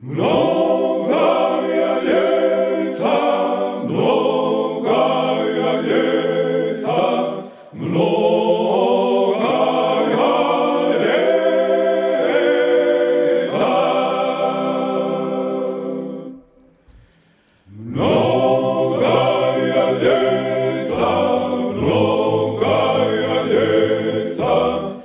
Многая лета, многая лета, многая лета. Многая лета, многая лета,